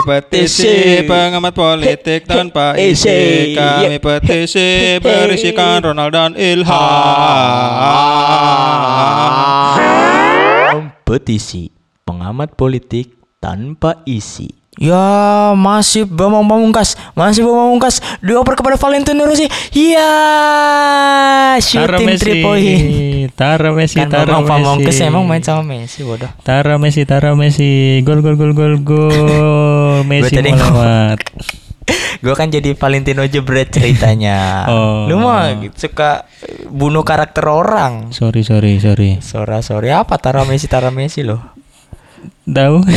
Kami petisi. pengamat politik tanpa isi. Kami petisi berisikan Ronald dan Ilham. Petisi pengamat politik tanpa isi. Ya masih Bambang Pamungkas Masih Bambang Pamungkas Dioper kepada Valentino Rossi Ya Shooting Messi. three point Tara Messi, Kan Tara Bambang Pamungkas emang main sama Messi bodoh Tara Messi, Tara Messi. Gol gol gol gol gol. Messi mau lewat. Gue kan jadi Valentino jebret ceritanya Oh. Lu mah suka bunuh karakter orang Sorry, sorry, sorry. Sora sorry apa Tara Messi Tara Messi loh Tahu?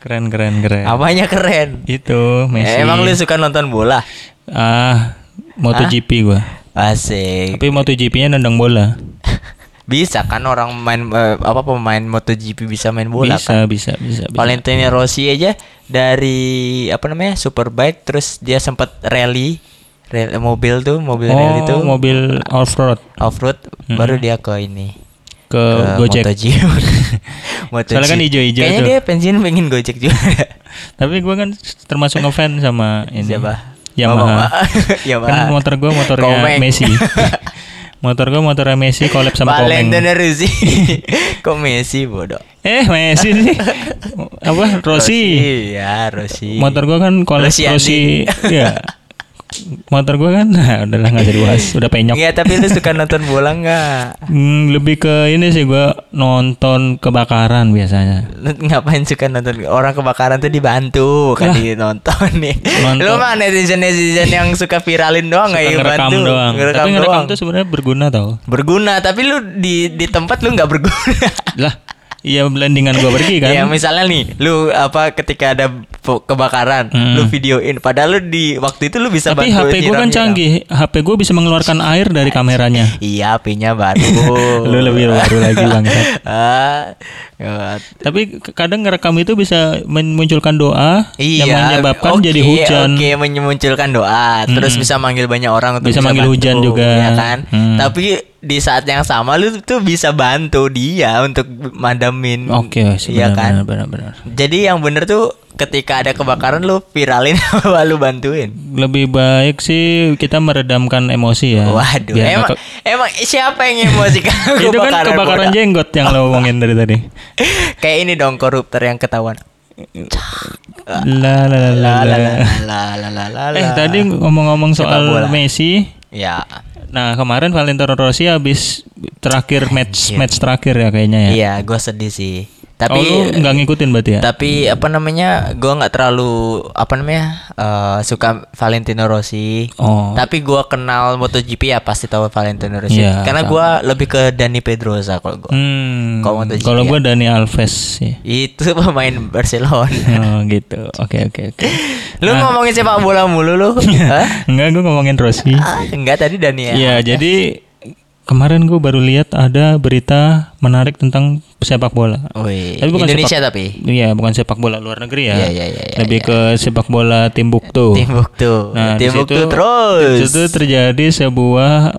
keren, keren, keren. Apanya keren Itu Messi. Eh, Emang lu suka nonton bola? Ah, MotoGP gua. Asik Tapi MotoGP-nya nendang bola. Bisa kan orang main eh, apa pemain MotoGP bisa main bola bisa, kan? bisa, bisa, bisa. Valentino Rossi aja dari apa namanya Superbike terus dia sempat rally, rally mobil tuh mobil rally Oh, tuh mobil off-road off-road baru dia ke ini ke Gojek. MotoGP. MotoGP. Soalnya kan hijau-hijau Kayaknya tuh. dia pensiun pengen Gojek juga. Tapi gua kan termasuk ngefans sama ini. Siapa? Yamaha. Yamaha. Kan motor gua motornya Komeng. Messi. motor gua motornya Messi collab sama Komeng. Valentino Rossi. Kok Messi bodoh? Eh, Messi sih. Apa? Rossi. Ya, Rossi. Motor gua kan collab Rossi Rossi. Andi. Iya. Motor gua kan nah, udahlah nggak usah dibahas, udah penyok. Iya, tapi lu suka nonton bola nggak? Hmm, lebih ke ini sih gua nonton kebakaran biasanya. Ngapain suka nonton orang kebakaran tuh dibantu kan Lah. nonton nih. Nonton. Lu mah netizen netizen yang suka viralin doang nggak ngerekam bantu. doang. Ngerekam Tapi ngerekam doang. tuh sebenarnya berguna tau. berguna, tapi lu di di tempat lu nggak berguna. Lah, iya blendingan gua pergi kan. Ya misalnya nih, lu apa ketika ada kebakaran, Hmm. lu videoin. Padahal lu di waktu itu lu bisa Tapi HP gua kan canggih. HP gua bisa mengeluarkan air dari kameranya. Iya, HP-nya baru. Lu lebih baru lagi bangsat. ah, ya. Tapi kadang ngerekam itu bisa memunculkan doa Iya, yang menyebabkan oke, jadi hujan. Oke, memunculkan doa, terus bisa manggil banyak orang untuk Bisa manggil bantu, hujan juga. ya kan? Hmm. Tapi di saat yang sama lu tuh bisa bantu dia untuk madamin. Oke, sih Iya benar, kan? benar, benar, benar. Jadi yang bener tuh ketika ada kebakaran lu viralin apa lu bantuin? Lebih baik sih kita meredamkan emosi ya. Waduh, Biar emang ke- emang siapa yang emosi kalau itu kan kebakaran bola? jenggot yang lo omongin dari tadi. Kayak ini dong koruptor yang ketahuan. La la la la. La la la. la la la la la. Eh tadi ngomong-ngomong soal. Messi, Ya. nah kemarin Valentino Rossi habis terakhir match match terakhir ya kayaknya ya. Iya, gue sedih sih. Tapi oh, nggak ngikutin berarti ya? tapi apa namanya gue nggak terlalu apa namanya eh, suka Valentino Rossi Oh. tapi gue kenal MotoGP ya pasti tahu Valentino Rossi Iya, karena gue lebih ke Dani Pedrosa kalau gue Hmm. Kalau MotoGP Kalau ya? Dani Alves sih. itu pemain Barcelona Oh gitu. Oke oke oke. lu ngomongin sepak bola mulu lu? Enggak, gua ngomongin Rossi. Ah, enggak tadi Dani ya Iya, jadi kemarin gua baru lihat ada berita menarik tentang sepak bola. Wih, Tapi bukan Indonesia sepak- tapi Iya, bukan sepak bola luar negeri ya. Iya, iya, iya, iya, Lebih ke sepak bola Timbuktu. Timbuktu Nah, di Timbuktu situ- terus Di situ terjadi sebuah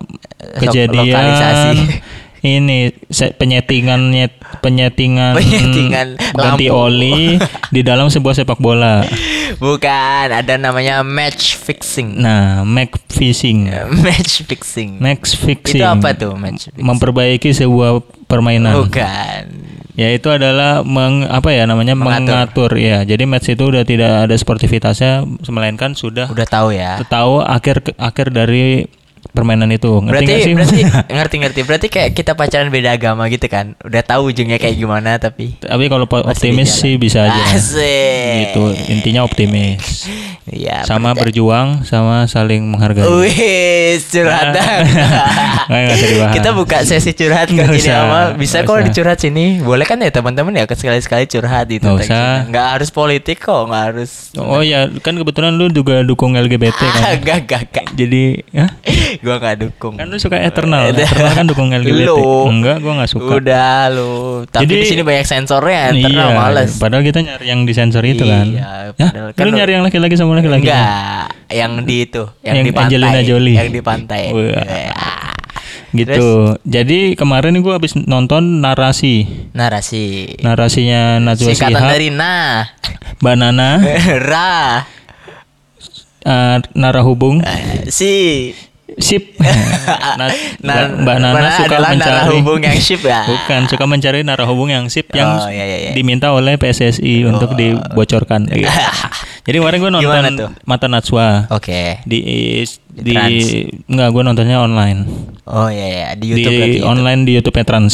kejadian lokalisasi. ini penyetingan nyet- penyetingan, Penyetingan ganti lampu. oli di dalam sebuah sepak bola. bukan ada namanya match fixing Nah, match fixing. match fixing Match fixing. itu apa tuh match fixing Memperbaiki sebuah permainan. bukan Ya itu adalah meng, apa ya namanya Mengatur. mengatur. ya. Jadi match itu udah tidak ada sportivitasnya melainkan sudah udah tahu ya tahu akhir akhir dari permainan itu. Ngerti berarti nggak sih? berarti ngerti ngerti berarti kayak kita pacaran beda agama gitu kan udah tahu ujungnya kayak gimana tapi Tapi kalau optimis sih bisa aja. Asik. Gitu. Intinya optimis. Iya. Sama berarti- berjuang, sama saling menghargai. Wih, usah dibahas. Kita buka sesi curhat kan ini sama. Bisa kok dicurhat sini. Boleh kan ya teman-teman ya sekali-sekali curhat gitu. Nggak usah. Nggak harus politik kok, nggak harus. Oh ya, kan kebetulan lu juga dukung LGBT kan. Gak, gak, gak. Jadi, ya? Gua nggak dukung. Kan lu suka eternal. Eternal kan dukung LGBT. Lu. Enggak, gua nggak suka. Udah lu. Tapi Jadi- di sini banyak sensornya, internal iya, males. Padahal kita nyari yang disensor itu kan. Iya, Ya, padahal kan lu- nyari yang laki-laki sama laki-laki. Enggak, yang di itu, yang, Yang di pantai. Angelina Jolie. Yang di pantai. Wah. Ya. Gitu. Jadi kemarin gua habis nonton narasi. Narasi. Narasinya Najwa Singkatan Shihab. dari nah. Mbak Nana, Ra. eh, narahubung, Si. Sip. Nah, Nah, Mbak, Mbak Nana suka mencari narahubung yang ship ya. Bukan, suka mencari narahubung yang sip yang Oh, iya, iya, iya. diminta oleh PSSI untuk dibocorkan. Iya. Jadi kemarin gue nonton? Mata Najwa Oke. di Di di, Trans. enggak gue nontonnya online. Oh iya iya di di YouTube berarti. online di YouTube Trans.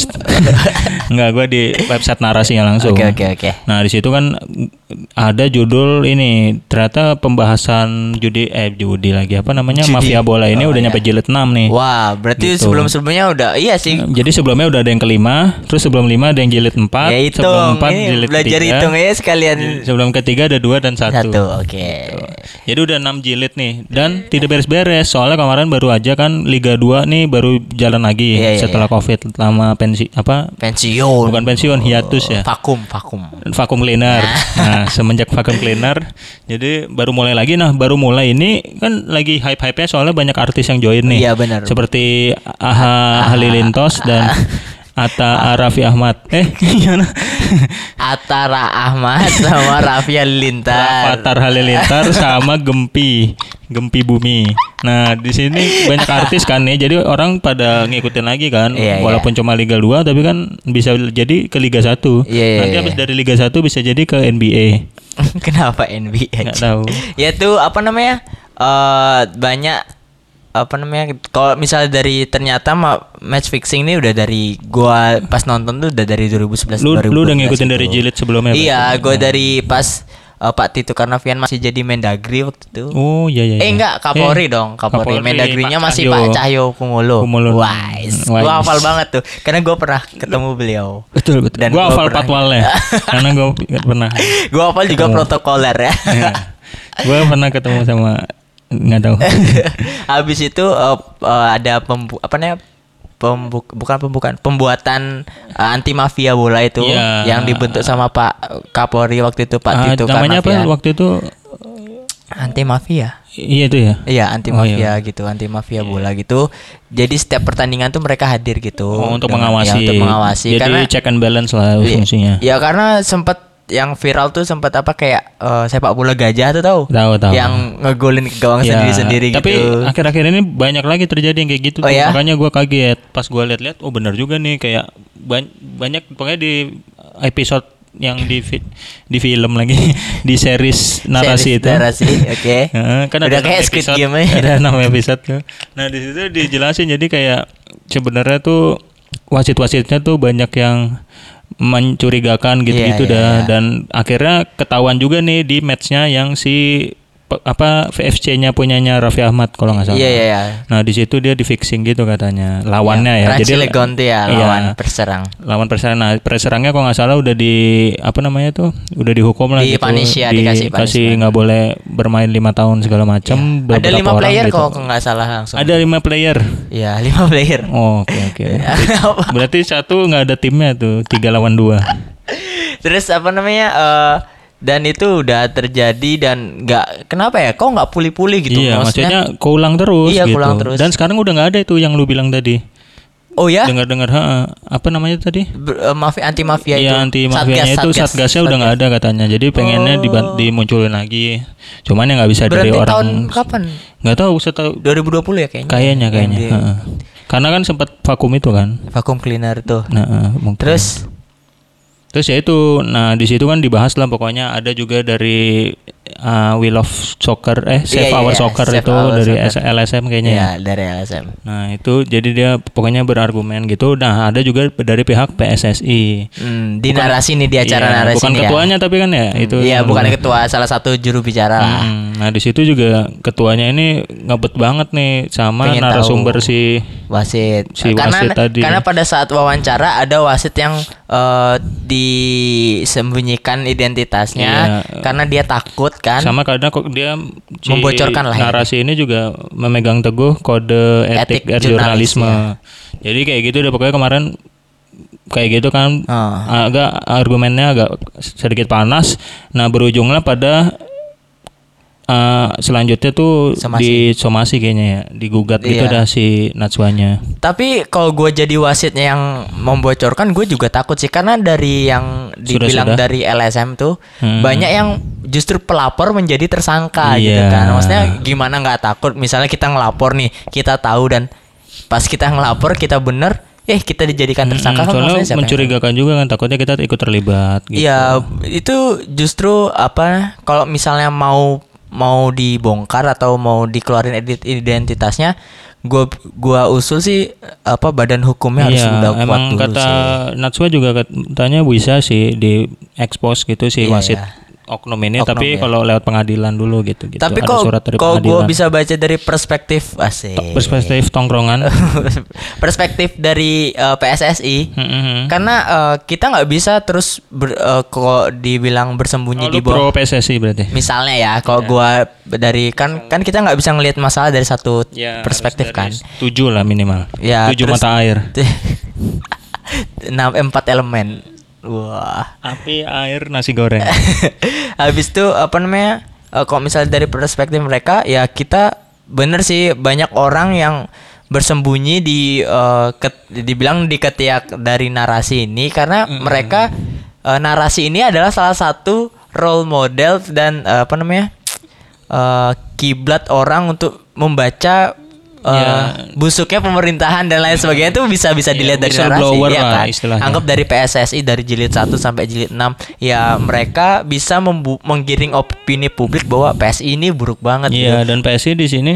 enggak, gue di website narasinya langsung. Oke oke oke. Nah, di situ kan ada judul ini ternyata pembahasan judi eh judi lagi apa namanya Judi. mafia bola ini Oh, udah iya. nyampe jilid 6 nih. Wah, berarti Gitu. sebelum-sebelumnya udah iya sih. Jadi sebelumnya udah ada yang kelima, terus sebelum lima ada yang jilid 4, Ya hitung, sebelum 4 ini jilid belajar 3. hitung ya sekalian Sebelum ketiga ada dua dan satu. satu. Oke. Jadi udah 6 jilid nih dan tidak beres-beres soalnya kemarin baru aja kan Liga 2 nih baru jalan lagi Iya, iya, setelah Covid lama pensi apa Pensiun. bukan pensiun hiatus ya. Vakum, vakum. Vakum cleaner. Nah, semenjak vakum cleaner jadi baru mulai lagi nah baru mulai ini kan lagi hype-hype-nya soalnya banyak artis yang join nih. Iya, benar. Seperti Aha Halilintos dan Atta Raffi Ahmad. Eh, gimana? Atara Ahmad sama Raffi Halilintar. Fatar Halilintar sama Gempi, Gempi Bumi. Nah, di sini banyak artis kan ya. Jadi orang pada ngikutin lagi kan. Iya, Walaupun cuma Liga 2 tapi kan bisa jadi ke Liga 1. Iya, iya, Nanti iya. habis dari Liga 1 bisa jadi ke NBA. Kenapa NBA? Nggak tahu. ya tuh apa namanya? eh banyak apa namanya? Kalau misalnya dari ternyata ma- match fixing ini udah dari gua pas nonton tuh udah dari 2011 Lu lu udah 2012 ngikutin gitu. dari jilid sebelumnya? Iya, berarti? gua dari pas eh, Pak Tito Karnavian masih jadi Mendagri waktu itu. Oh, iya iya. Eh iya. enggak, Kapolri Eh, dong. Kapolri, Kapolri, Mendagrinya Pak masih Cahyo. Pak Cahyo Kumolo. Kumolo. Wise. Wise. Gua hafal banget tuh. Karena gua pernah ketemu beliau. Betul betul. Dan gua gua hafal patwalnya karena gua pernah. gua hafal juga protokoler ya. Iya. gua pernah ketemu sama nggak tahu. Habis itu eh, eh, ada pembu apa namanya? Pembu bukan pembukaan, pembuatan anti mafia bola itu Iya. yang dibentuk sama Pak Kapolri waktu itu Pak Ah, Tito namanya apa waktu itu? Anti mafia. Iya itu ya. Iya anti Oh, mafia iya. gitu, anti mafia bola gitu. Jadi setiap pertandingan tuh mereka hadir gitu. Oh, untuk Dengan- mengawasi. ya, untuk mengawasi Jadi karena check and balance lah Iya. fungsinya. Ya karena sempat yang viral tuh sempat apa kayak eh, sepak bola gajah tuh tahu? Tahu tahu. Yang ngegolin ke gawang Ya, sendiri-sendiri Tapi gitu. akhir-akhir ini banyak lagi terjadi yang kayak gitu. Oh, tuh. ya? Makanya gua kaget pas gua lihat-lihat, oh benar juga nih kayak ban- banyak pokoknya di episode yang di fi- di film lagi di series narasi Series itu. narasi, oke. Heeh, kan Udah ada kayak Squid episode, Game ya. Ada 6 episode tuh. Nah, di situ dijelasin jadi kayak sebenarnya tuh wasit-wasitnya tuh banyak yang mencurigakan gitu-gitu Iya, iya, dah iya. dan akhirnya ketahuan juga nih di matchnya yang si apa VFC-nya punyanya Raffi Ahmad kalau nggak salah. Iya iya iya. Nah di situ dia di fixing gitu katanya lawannya ya. Jadi Legonte ya iya, lawan perserang. lawan perserang. Nah perserangnya kalau nggak salah udah di apa namanya tuh udah dihukum lah Di gitu. punish ya, Di- dikasih kasih nggak boleh bermain lima tahun segala macam. Ada lima player gitu. kalau nggak salah langsung. Ada lima player. Iya lima player. Oh, Oke oke. Berarti satu nggak ada timnya tuh tiga lawan dua. Terus apa namanya? eh dan itu udah terjadi dan nggak kenapa ya? Kok nggak pulih-pulih gitu? iya maksudnya keulang terus Iya, gitu. keulang terus. Dan sekarang udah nggak ada itu yang lu bilang tadi. oh ya? Dengar-dengar apa namanya tadi? Ber- eh, mafia anti mafia itu. Iya anti mafianya itu satgasnya udah nggak ada katanya. Jadi pengennya diban- dimunculin lagi. Cuman yang nggak bisa dari Oh. Berarti orang tahun kapan? nggak tahu setahu 2020 ya kayaknya. kayaknya kayaknya. Karena kan sempat vakum itu kan. Vacuum cleaner tuh. Nah, ha, mungkin. Terus Terus ya itu, nah di situ kan dibahas lah pokoknya ada juga dari uh, Wheel of Soccer, eh Save Iya, iya, Our iya, Soccer Save itu Our dari Soccer. LSM kayaknya ya. ya dari LSM. Nah itu jadi dia pokoknya berargumen gitu. Nah ada juga dari pihak PSSI. Hmm, di narasi nih di acara Iya, narasi bukan ya. ketuanya tapi kan ya itu. Iya, yang bukan ketua salah satu juru bicara. Hmm, nah di situ juga ketuanya ini ngebet banget nih sama Pengen narasumber tahu. si wasit. Si karena wasit tadi. karena pada saat wawancara ada wasit yang eh, disembunyikan identitasnya Iya. karena dia takut kan. sama karena kok dia si Membocorkan lah ya. narasi ini juga memegang teguh kode etik, Etik jurnalisme. jurnalis, Jadi kayak gitu deh pokoknya kemarin kayak gitu kan Oh. agak argumennya agak sedikit panas. Nah berujunglah pada eh, selanjutnya tuh Somasi. di somasi kayaknya ya, digugat gitu Iya. dah si Natswanya. Tapi kalau gue jadi wasitnya yang membocorkan, gue juga takut sih karena dari yang dibilang Sudah-sudah. dari LSM tuh Hmm. banyak yang justru pelapor menjadi tersangka gitu Iya. kan. Maksudnya gimana nggak takut? Misalnya kita ngelapor nih, kita tahu dan pas kita ngelapor kita bener, eh kita dijadikan tersangka kan Mm, soalnya maksudnya siapa yang mencurigakan juga kan takutnya kita ikut terlibat gitu. Iya, itu justru apa kalau misalnya mau mau dibongkar atau mau dikeluarin edit identitasnya, gua gua usul sih apa badan hukumnya harus Iya, udah kuat emang dulu kata sih. Natswa juga katanya bisa sih di expose gitu si Iya, wasit iya. Oknum ini Oknum, tapi ya. kalau lewat pengadilan dulu gitu gitu. Tapi kok surat dari kalau gua pengadilan. bisa baca dari perspektif asik. perspektif tongkrongan. perspektif dari eh, PSSI. Mm-mm. Karena eh, kita nggak bisa terus ber, eh, kok dibilang bersembunyi Oh, di bawah pro PSSI berarti. Misalnya ya, kalau gua dari kan kan kita nggak bisa ngelihat masalah dari satu Ya, perspektif kan. Tujuh lah minimal. Ya, Tujuh terus- mata air. enam empat elemen. Wah. Api, air, nasi goreng. Habis itu apa namanya? eh, kalau misalnya dari perspektif mereka ya kita bener sih banyak orang yang bersembunyi di eh, ket- dibilang di ketiak dari narasi ini karena mereka eh, narasi ini adalah salah satu role model dan eh, apa namanya? eh, kiblat orang untuk membaca eh, Ya. busuknya pemerintahan dan lain sebagainya itu bisa bisa Ya, dilihat dari narasi ya kan. istilahnya. Anggap dari PSSI dari jilid 1 sampai jilid 6 ya mereka bisa menggiring opini publik bahwa PSI ini buruk banget Iya, dan PSI di sini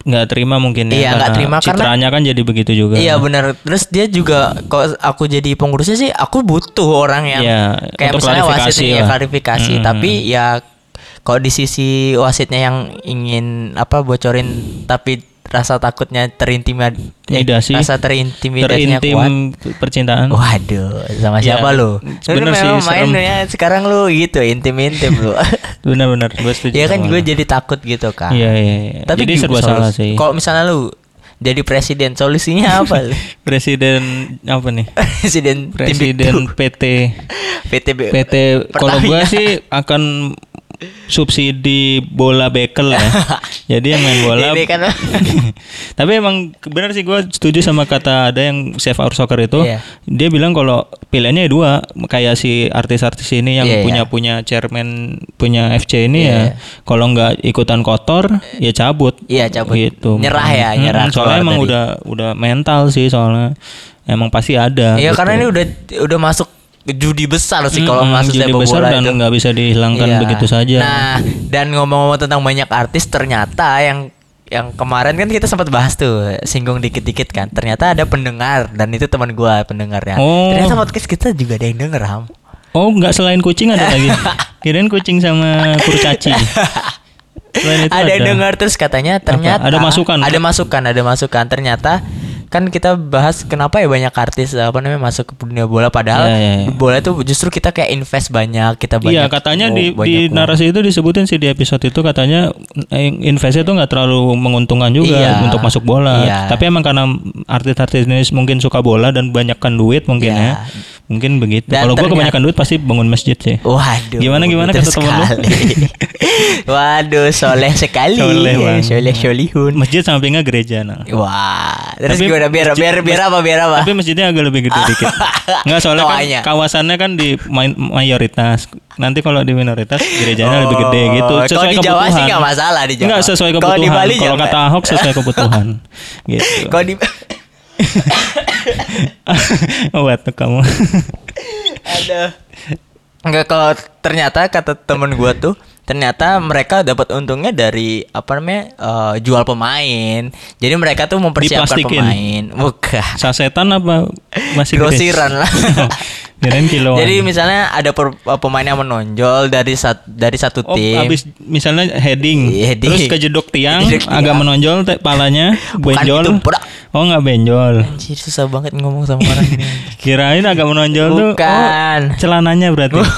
nggak terima mungkin ya. Iya, nggak karena terima karena- citranya kan jadi begitu juga. Iya benar. Terus dia juga kalau aku jadi pengurusnya sih aku butuh orang yang Iya, kayak untuk misalnya wasit ya klarifikasi Mm. tapi ya kalau di sisi wasitnya yang ingin apa bocorin tapi rasa takutnya terintimidasi Intimidasi. rasa terintimidasinya kuat. Terintim percintaan. Waduh, sama Ya, siapa lu? bener sih, main serem. ya sekarang lu gitu intim-intim lu. Benar-benar, gue setuju. ya kan gue jadi takut gitu kan. Iya, iya, iya. Tapi jadi serba salah sih. Kalau misalnya lu jadi presiden, solusinya apa? lu? Presiden apa nih? presiden Presiden. PT PT PT kalau gua sih akan subsidi bola bekel ya. Jadi yang main bola. Ini kan- Tapi emang benar sih gua setuju sama kata ada yang Save Our Soccer itu. Iya. Dia bilang kalau pilihannya dua kayak si artis-artis ini yang Iya, punya iya. punya chairman punya FC ini Iya, ya. Kalau nggak ikutan kotor ya cabut. Iya, cabut. Gitu. Nyerah ya, nyerah Soalnya emang dari- udah udah mental sih soalnya. Emang pasti ada. Iya gitu. karena ini udah udah masuk judi besar sih kalau masuk jadi sepak bola dan itu. nggak bisa dihilangkan Iya. begitu saja. Nah, dan ngomong-ngomong tentang banyak artis ternyata yang yang kemarin kan kita sempat bahas tuh singgung dikit-dikit kan ternyata ada pendengar dan itu teman gua pendengarnya Oh. ternyata podcast kita juga ada yang denger ham Oh, nggak selain kucing ada lagi. Kirain kucing sama kurcaci. Selain itu ada yang dengar terus katanya ternyata Ada masukan? ada masukan ada masukan ternyata kan kita bahas kenapa ya banyak artis apa namanya masuk ke dunia bola padahal Iya, iya, iya. bola itu justru kita kayak invest banyak kita banyak Iya katanya oh, di, di uang. narasi itu disebutin sih di episode itu katanya eh, investnya itu nggak terlalu menguntungkan juga Iya. untuk masuk bola. Iya. Tapi emang karena artis-artis ini mungkin suka bola dan banyakkan duit mungkin Iya. ya, mungkin begitu. Kalau ternyata- kebanyakan duit pasti bangun masjid sih. Waduh. Gimana, gimana kata temen lu? Waduh, soleh sekali. Soleh, Bang. Soleh solihun. Masjid sampingnya gereja nah. Wah, terus Tapi gimana biar masjid- biar biar apa biar apa? Tapi masjidnya agak lebih gede dikit. Enggak soalnya kan kawasannya kan di mayoritas. Nanti kalau di minoritas gerejanya lebih gede Oh, gitu. kalau di Jawa sih nggak masalah di Jawa. Enggak sesuai Kalau kebutuhan. di Bali Kalau jangan. kata Ahok sesuai kebutuhan. gitu. Kalau di Batuk kamu. Ada. Enggak kalau ternyata kata temen gua tuh ternyata mereka dapat untungnya dari apa namanya eh, jual pemain. Jadi mereka tuh mempersiapkan Diplastikin. pemain. Bukan. Sasetan apa masih? Grosiran lah. Kirain kiloan. Jadi misalnya ada per- pemain yang menonjol dari sat, dari satu Oh, tim. abis misalnya heading, Iya, heading. terus kejedok tiang, Kejedok tiang. agak menonjol palanya, Bukan benjol. Oh nggak benjol. Anjir susah banget ngomong sama orang ini. Kirain agak menonjol tuh. Bukan. Oh, celananya berarti.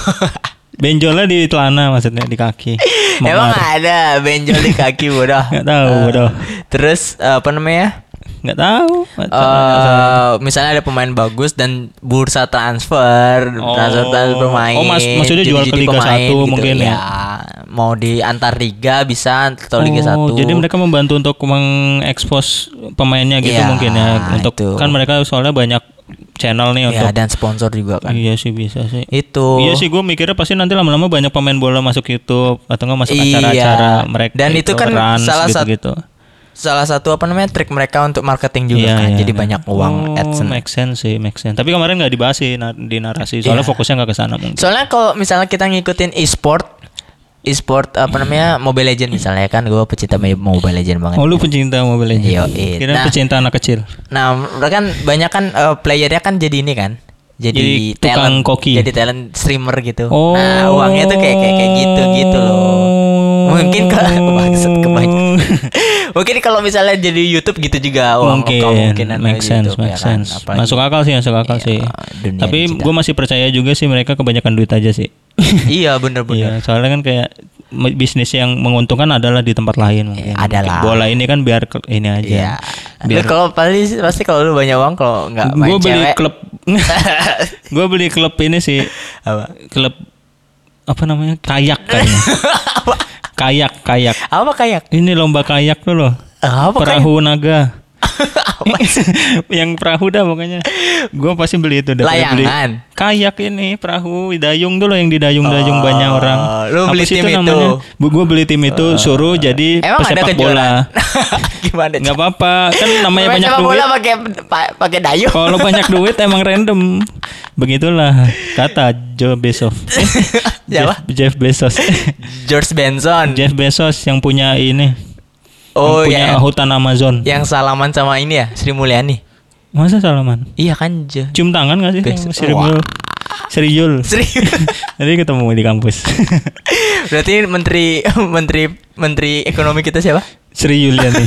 Benjolnya di celana maksudnya di kaki. Emang Memar. ada benjol di kaki bodoh. Nggak tahu, Eh, bodoh. Terus eh, apa namanya? Nggak tahu. eh misalnya ada pemain bagus dan bursa transfer, Oh. transfer transfer pemain. Oh, mas- maksudnya jual ke Liga pemain gitu. satu mungkin ya? ya. mau di antar liga bisa atau Liga Oh, 1. Jadi mereka membantu untuk mengekspos pemainnya gitu Iya, mungkin ya. Untuk itu. kan mereka soalnya banyak channel nih ya untuk dan sponsor juga kan. Iya sih bisa sih. Itu. Iya sih gue mikirnya pasti nanti lama-lama banyak pemain bola masuk YouTube atau enggak masuk Iya. acara-acara mereka Dan itu kan Rans salah sat- gitu-gitu. Salah satu apa namanya trik mereka untuk marketing juga Iya, kan. iya, Jadi iya. banyak uang oh, AdSense. Make sense sih, make sense. Tapi kemarin nggak dibahas sih na- di narasi, soalnya Iya. fokusnya nggak ke sana mungkin. Soalnya kalau misalnya kita ngikutin e-sport e-sport apa namanya Mobile Legend misalnya kan gue pecinta Mobile Legend banget. Oh lu pecinta Mobile Legends? Yoi. Kira Nah. pecinta anak kecil. Nah, mereka kan banyak kan eh, playernya kan jadi ini kan. Jadi, Jadi tukang talent, koki. Jadi talent streamer gitu. Oh. Nah, uangnya tuh kayak kayak, kayak gitu gitu loh. Mungkin kalau maksud kebanyakan. Mungkin kalau misalnya jadi YouTube gitu juga uang mungkin kemungkinan make sense, YouTube, make ya sense. Masuk akal sih, masuk akal Iya, sih. Tapi gue masih percaya juga sih mereka kebanyakan duit aja sih. iya bener-bener. Iya, soalnya kan kayak bisnis yang menguntungkan adalah di tempat lain mungkin. Iya, adalah. Bola ini kan biar ke- ini aja. Iya. Biar kalau pasti pasti kalau lu banyak uang kalau nggak main gue beli cewek. klub gue beli klub ini sih apa? klub apa namanya kayak kayaknya kayak kayak. Apa kayak? ini lomba kayak tuh loh. Apa perahu naga yang perahu dah pokoknya gue pasti beli itu daripada beli Layangan. kayak ini perahu dayung loh yang didayung-dayung Oh, banyak orang lu beli tim itu? gue beli tim itu suruh jadi Emang ada pesepak bola? Gimana? nggak apa-apa kan namanya banyak duit bola pakai pa- pakai dayung. kalau banyak duit emang random begitulah kata Joe Bezos? Jeff, Jeff Bezos George Benson. Jeff Bezos yang punya ini oh yang punya ya. hutan Amazon Yang salaman sama ini ya, Sri Mulyani. masa salaman Iya kan, Je. cium tangan gak sih Bezos. Seriul Seriul Sri. Jadi ketemu di kampus Berarti menteri menteri menteri ekonomi kita siapa? Sri Yuliani